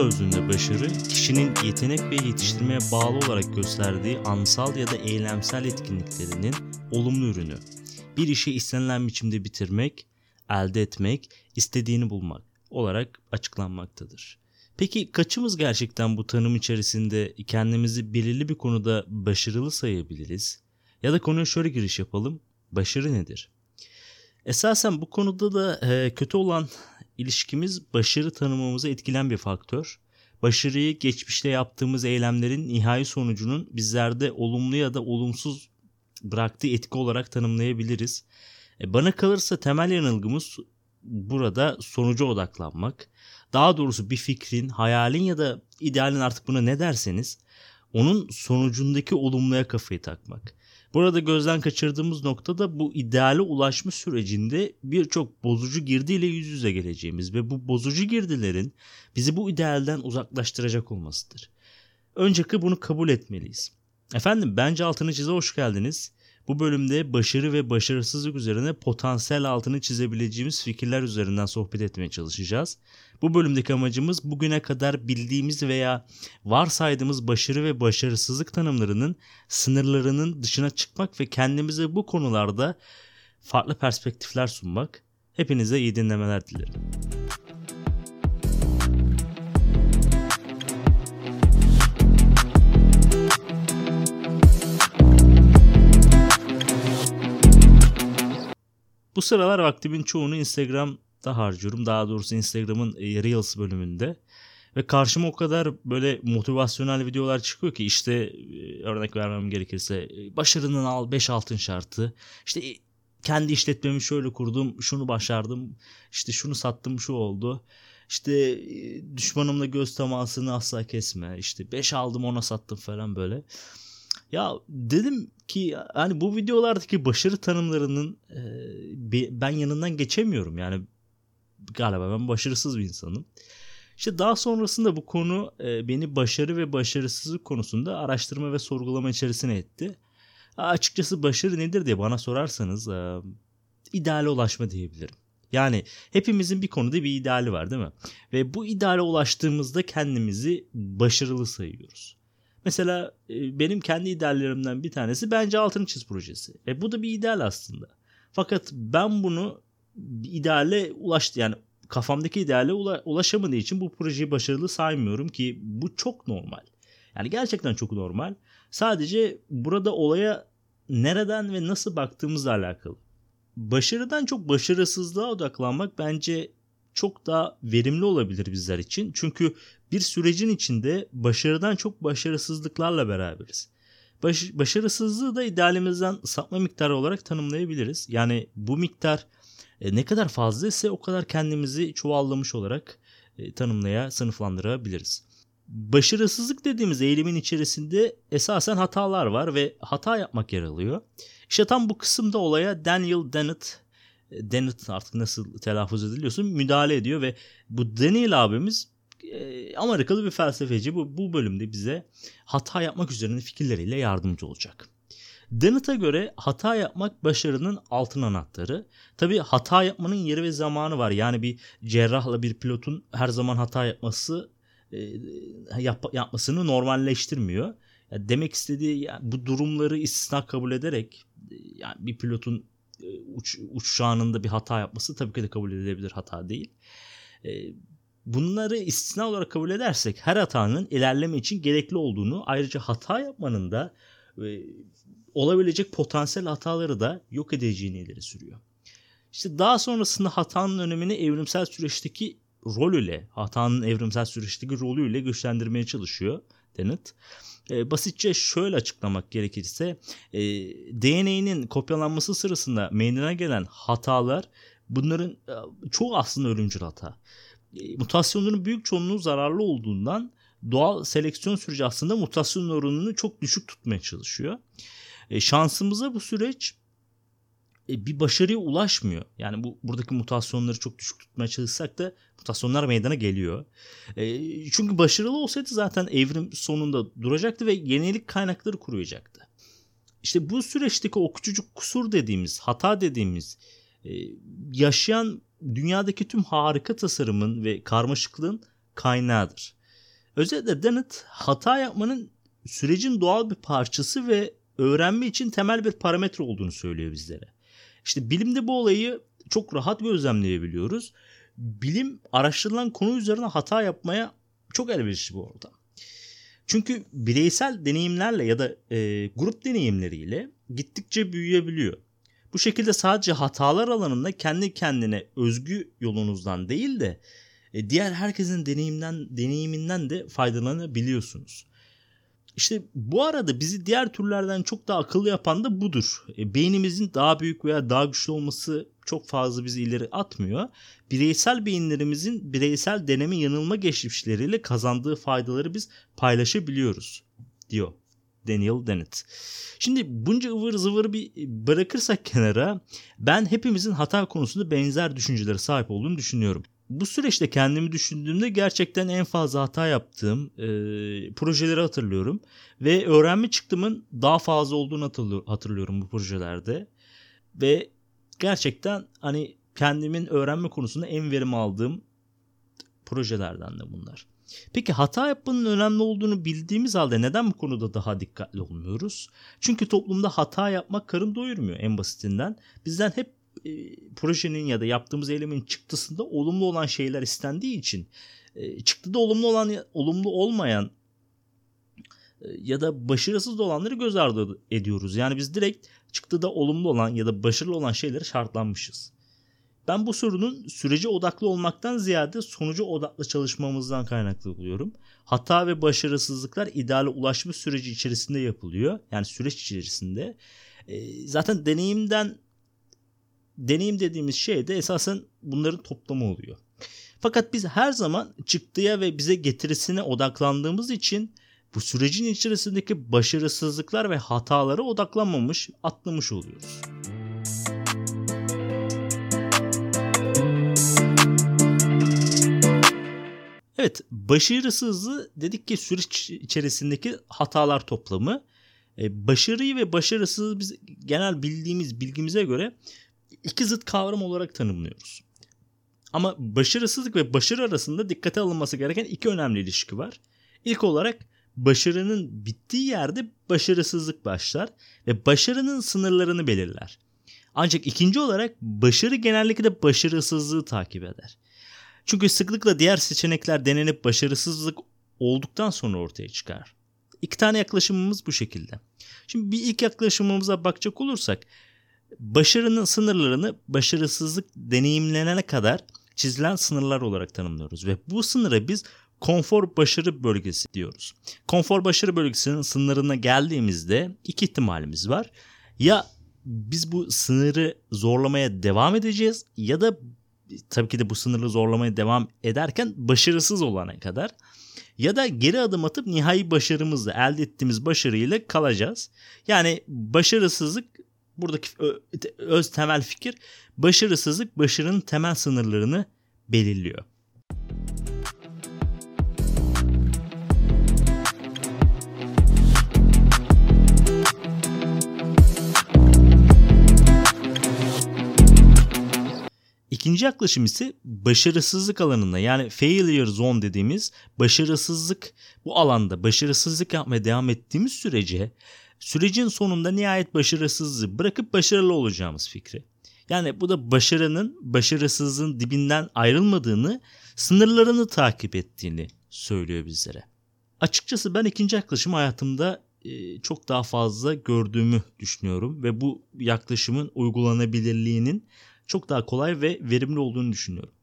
Sözlüğünde başarı, kişinin yetenek ve yetiştirmeye bağlı olarak gösterdiği ansal ya da eylemsel etkinliklerinin olumlu ürünü. Bir işi istenilen biçimde bitirmek, elde etmek, istediğini bulmak olarak açıklanmaktadır. Peki kaçımız gerçekten bu tanım içerisinde kendimizi belirli bir konuda başarılı sayabiliriz? Ya da konuya şöyle giriş yapalım. Başarı nedir? Esasen bu konuda da e, kötü olan ilişkimiz başarı tanımımızı etkilen bir faktör. Başarıyı geçmişte yaptığımız eylemlerin nihai sonucunun bizlerde olumlu ya da olumsuz bıraktığı etki olarak tanımlayabiliriz. E, bana kalırsa temel yanılgımız burada sonuca odaklanmak. Daha doğrusu bir fikrin, hayalin ya da idealin artık buna ne derseniz onun sonucundaki olumluya kafayı takmak. Burada gözden kaçırdığımız nokta da bu ideale ulaşma sürecinde birçok bozucu girdiyle yüz yüze geleceğimiz ve bu bozucu girdilerin bizi bu idealden uzaklaştıracak olmasıdır. Önceki bunu kabul etmeliyiz. Efendim bence altını çize hoş geldiniz. Bu bölümde başarı ve başarısızlık üzerine potansiyel altını çizebileceğimiz fikirler üzerinden sohbet etmeye çalışacağız. Bu bölümdeki amacımız bugüne kadar bildiğimiz veya varsaydığımız başarı ve başarısızlık tanımlarının sınırlarının dışına çıkmak ve kendimize bu konularda farklı perspektifler sunmak. Hepinize iyi dinlemeler dilerim. Bu sıralar vaktimin çoğunu Instagram'da harcıyorum. Daha doğrusu Instagram'ın e, Reels bölümünde. Ve karşıma o kadar böyle motivasyonel videolar çıkıyor ki işte e, örnek vermem gerekirse e, başarının al 5 altın şartı. İşte kendi işletmemi şöyle kurdum, şunu başardım, işte şunu sattım, şu oldu. İşte düşmanımla göz temasını asla kesme. İşte 5 aldım ona sattım falan böyle. Ya dedim ki hani bu videolardaki başarı tanımlarının e, ben yanından geçemiyorum. Yani galiba ben başarısız bir insanım. İşte daha sonrasında bu konu e, beni başarı ve başarısızlık konusunda araştırma ve sorgulama içerisine etti. Açıkçası başarı nedir diye bana sorarsanız e, ideale ulaşma diyebilirim. Yani hepimizin bir konuda bir ideali var değil mi? Ve bu ideale ulaştığımızda kendimizi başarılı sayıyoruz. Mesela e, benim kendi ideallerimden bir tanesi bence altın çiz projesi. E bu da bir ideal aslında. Fakat ben bunu ideale ulaştı yani kafamdaki ideale ulaşamadığı için bu projeyi başarılı saymıyorum ki bu çok normal. Yani gerçekten çok normal. Sadece burada olaya nereden ve nasıl baktığımızla alakalı. Başarıdan çok başarısızlığa odaklanmak bence çok daha verimli olabilir bizler için. Çünkü bir sürecin içinde başarıdan çok başarısızlıklarla beraberiz. Baş, başarısızlığı da idealimizden sapma miktarı olarak tanımlayabiliriz. Yani bu miktar e, ne kadar fazla ise o kadar kendimizi çuvallamış olarak e, tanımlaya, sınıflandırabiliriz. Başarısızlık dediğimiz eğilimin içerisinde esasen hatalar var ve hata yapmak yer alıyor. İşte tam bu kısımda olaya Daniel Dennett Dennett artık nasıl telaffuz ediliyorsun müdahale ediyor ve bu Daniel abimiz e, Amerikalı bir felsefeci bu, bu bölümde bize hata yapmak üzerine fikirleriyle yardımcı olacak. Dennett'a göre hata yapmak başarının altın anahtarı. Tabi hata yapmanın yeri ve zamanı var. Yani bir cerrahla bir pilotun her zaman hata yapması e, yap, yapmasını normalleştirmiyor. Yani demek istediği yani bu durumları istisna kabul ederek yani bir pilotun e, uç, uçağının bir hata yapması tabii ki de kabul edilebilir hata değil. Bunları istisna olarak kabul edersek her hatanın ilerleme için gerekli olduğunu ayrıca hata yapmanın da e, olabilecek potansiyel hataları da yok edeceğini ileri sürüyor. İşte daha sonrasında hatanın önemini evrimsel süreçteki rolüyle, hatanın evrimsel süreçteki rolüyle güçlendirmeye çalışıyor Dennett. E, basitçe şöyle açıklamak gerekirse e, DNA'nın kopyalanması sırasında meydana gelen hatalar bunların e, çoğu aslında ölümcül hata. Mutasyonların büyük çoğunluğu zararlı olduğundan doğal seleksiyon süreci aslında mutasyon oranını çok düşük tutmaya çalışıyor. E, şansımıza bu süreç e, bir başarıya ulaşmıyor. Yani bu buradaki mutasyonları çok düşük tutmaya çalışsak da mutasyonlar meydana geliyor. E, çünkü başarılı olsaydı zaten evrim sonunda duracaktı ve yenilik kaynakları kuruyacaktı. İşte bu süreçteki o küçücük kusur dediğimiz, hata dediğimiz e, yaşayan dünyadaki tüm harika tasarımın ve karmaşıklığın kaynağıdır. Özetle Dennett hata yapmanın sürecin doğal bir parçası ve öğrenme için temel bir parametre olduğunu söylüyor bizlere. İşte bilimde bu olayı çok rahat gözlemleyebiliyoruz. Bilim araştırılan konu üzerine hata yapmaya çok elverişli bu ortam. Çünkü bireysel deneyimlerle ya da e, grup deneyimleriyle gittikçe büyüyebiliyor. Bu şekilde sadece hatalar alanında kendi kendine özgü yolunuzdan değil de e, diğer herkesin deneyimden deneyiminden de faydalanabiliyorsunuz. İşte bu arada bizi diğer türlerden çok daha akıllı yapan da budur. E, beynimizin daha büyük veya daha güçlü olması çok fazla bizi ileri atmıyor. Bireysel beyinlerimizin bireysel deneme yanılma geçmişleriyle kazandığı faydaları biz paylaşabiliyoruz diyor Daniel Dennett. Şimdi bunca ıvır zıvır bir bırakırsak kenara ben hepimizin hata konusunda benzer düşüncelere sahip olduğunu düşünüyorum bu süreçte kendimi düşündüğümde gerçekten en fazla hata yaptığım e, projeleri hatırlıyorum. Ve öğrenme çıktımın daha fazla olduğunu hatırlıyorum bu projelerde. Ve gerçekten hani kendimin öğrenme konusunda en verim aldığım projelerden de bunlar. Peki hata yapmanın önemli olduğunu bildiğimiz halde neden bu konuda daha dikkatli olmuyoruz? Çünkü toplumda hata yapmak karın doyurmuyor en basitinden. Bizden hep e, projenin ya da yaptığımız eylemin çıktısında olumlu olan şeyler istendiği için e, çıktıda olumlu olan olumlu olmayan e, ya da başarısız olanları göz ardı ediyoruz. Yani biz direkt çıktıda olumlu olan ya da başarılı olan şeylere şartlanmışız. Ben bu sorunun sürece odaklı olmaktan ziyade sonuca odaklı çalışmamızdan kaynaklı buluyorum. Hata ve başarısızlıklar ideale ulaşma süreci içerisinde yapılıyor. Yani süreç içerisinde. E, zaten deneyimden deneyim dediğimiz şey de esasen bunların toplamı oluyor. Fakat biz her zaman çıktıya ve bize getirisine odaklandığımız için bu sürecin içerisindeki başarısızlıklar ve hatalara odaklanmamış, atlamış oluyoruz. Evet, başarısızlığı dedik ki süreç içerisindeki hatalar toplamı. E, başarıyı ve başarısızlığı biz genel bildiğimiz bilgimize göre iki zıt kavram olarak tanımlıyoruz. Ama başarısızlık ve başarı arasında dikkate alınması gereken iki önemli ilişki var. İlk olarak başarının bittiği yerde başarısızlık başlar ve başarının sınırlarını belirler. Ancak ikinci olarak başarı genellikle başarısızlığı takip eder. Çünkü sıklıkla diğer seçenekler denenip başarısızlık olduktan sonra ortaya çıkar. İki tane yaklaşımımız bu şekilde. Şimdi bir ilk yaklaşımımıza bakacak olursak başarının sınırlarını başarısızlık deneyimlenene kadar çizilen sınırlar olarak tanımlıyoruz ve bu sınıra biz konfor başarı bölgesi diyoruz. Konfor başarı bölgesinin sınırına geldiğimizde iki ihtimalimiz var. Ya biz bu sınırı zorlamaya devam edeceğiz ya da tabii ki de bu sınırı zorlamaya devam ederken başarısız olana kadar ya da geri adım atıp nihai başarımızla elde ettiğimiz başarıyla kalacağız. Yani başarısızlık buradaki öz temel fikir başarısızlık başarının temel sınırlarını belirliyor. İkinci yaklaşım ise başarısızlık alanında yani failure zone dediğimiz başarısızlık bu alanda başarısızlık yapmaya devam ettiğimiz sürece sürecin sonunda nihayet başarısızlığı bırakıp başarılı olacağımız fikri. Yani bu da başarının başarısızlığın dibinden ayrılmadığını, sınırlarını takip ettiğini söylüyor bizlere. Açıkçası ben ikinci yaklaşımı hayatımda e, çok daha fazla gördüğümü düşünüyorum ve bu yaklaşımın uygulanabilirliğinin çok daha kolay ve verimli olduğunu düşünüyorum.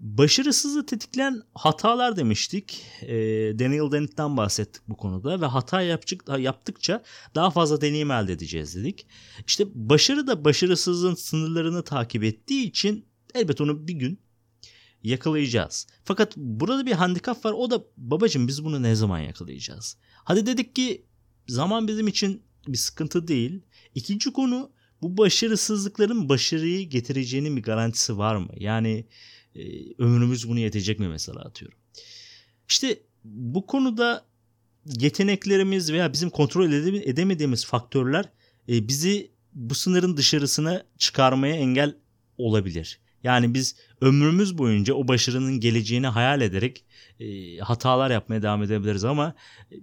Başarısızlığı tetikleyen hatalar demiştik. E, Daniel Dennett'ten bahsettik bu konuda ve hata yaptık, yaptıkça daha fazla deneyim elde edeceğiz dedik. İşte başarı da başarısızlığın sınırlarını takip ettiği için elbet onu bir gün yakalayacağız. Fakat burada bir handikap var o da babacım biz bunu ne zaman yakalayacağız? Hadi dedik ki zaman bizim için bir sıkıntı değil. İkinci konu bu başarısızlıkların başarıyı getireceğinin bir garantisi var mı? Yani e, ömrümüz bunu yetecek mi mesela atıyorum. İşte bu konuda yeteneklerimiz veya bizim kontrol edemediğimiz faktörler e, bizi bu sınırın dışarısına çıkarmaya engel olabilir. Yani biz ömrümüz boyunca o başarının geleceğini hayal ederek e, hatalar yapmaya devam edebiliriz ama e,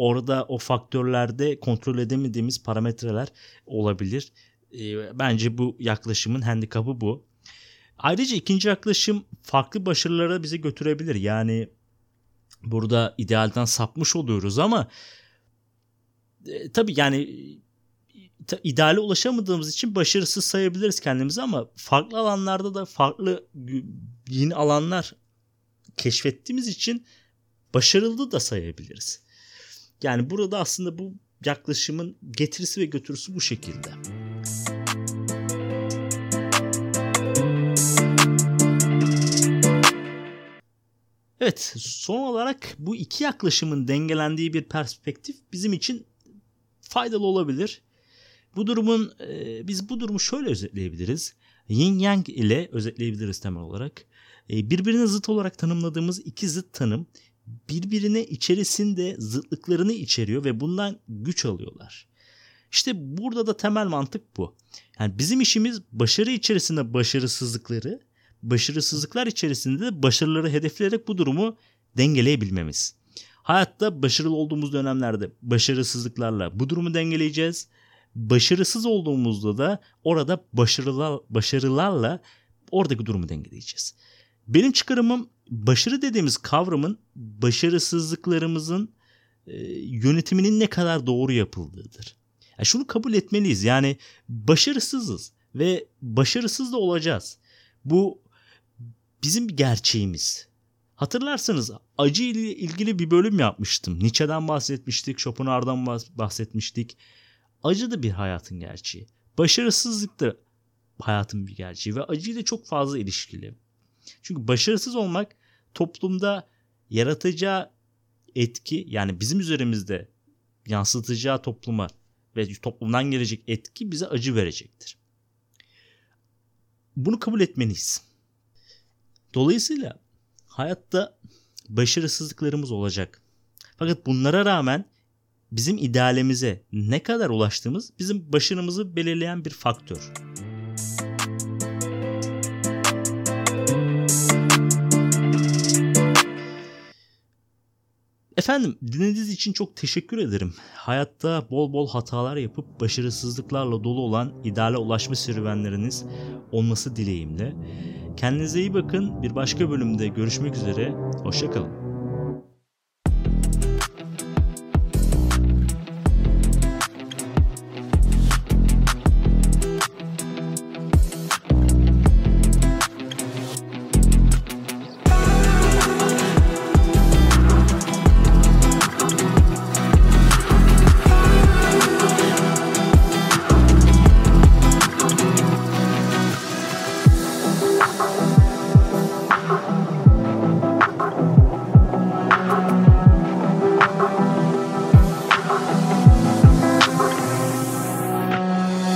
orada o faktörlerde kontrol edemediğimiz parametreler olabilir. E, bence bu yaklaşımın handikapı bu. Ayrıca ikinci yaklaşım farklı başarılara bizi götürebilir. Yani burada idealden sapmış oluyoruz ama e, tabii yani ideale ulaşamadığımız için başarısız sayabiliriz kendimizi ama farklı alanlarda da farklı yeni alanlar keşfettiğimiz için başarılı da sayabiliriz. Yani burada aslında bu yaklaşımın getirisi ve götürüsü bu şekilde. Evet son olarak bu iki yaklaşımın dengelendiği bir perspektif bizim için faydalı olabilir. Bu durumun e, biz bu durumu şöyle özetleyebiliriz. Yin Yang ile özetleyebiliriz temel olarak. E, birbirine zıt olarak tanımladığımız iki zıt tanım birbirine içerisinde zıtlıklarını içeriyor ve bundan güç alıyorlar. İşte burada da temel mantık bu. Yani bizim işimiz başarı içerisinde başarısızlıkları, başarısızlıklar içerisinde de başarıları hedefleyerek bu durumu dengeleyebilmemiz. Hayatta başarılı olduğumuz dönemlerde başarısızlıklarla bu durumu dengeleyeceğiz. Başarısız olduğumuzda da orada başarılar, başarılarla oradaki durumu dengeleyeceğiz. Benim çıkarımım başarı dediğimiz kavramın başarısızlıklarımızın e, yönetiminin ne kadar doğru yapıldığıdır. Yani şunu kabul etmeliyiz. Yani başarısızız ve başarısız da olacağız. Bu bizim gerçeğimiz. Hatırlarsanız acı ile ilgili bir bölüm yapmıştım. Nietzsche'den bahsetmiştik, Schopenhauer'dan bahsetmiştik. Acı da bir hayatın gerçeği. Başarısızlık da hayatın bir gerçeği ve acıyla çok fazla ilişkili. Çünkü başarısız olmak toplumda yaratacağı etki yani bizim üzerimizde yansıtacağı topluma ve toplumdan gelecek etki bize acı verecektir. Bunu kabul etmeliyiz. Dolayısıyla hayatta başarısızlıklarımız olacak. Fakat bunlara rağmen bizim idealimize ne kadar ulaştığımız bizim başarımızı belirleyen bir faktör. Efendim dinlediğiniz için çok teşekkür ederim. Hayatta bol bol hatalar yapıp başarısızlıklarla dolu olan ideale ulaşma serüvenleriniz olması dileğimle. Kendinize iyi bakın. Bir başka bölümde görüşmek üzere. Hoşçakalın.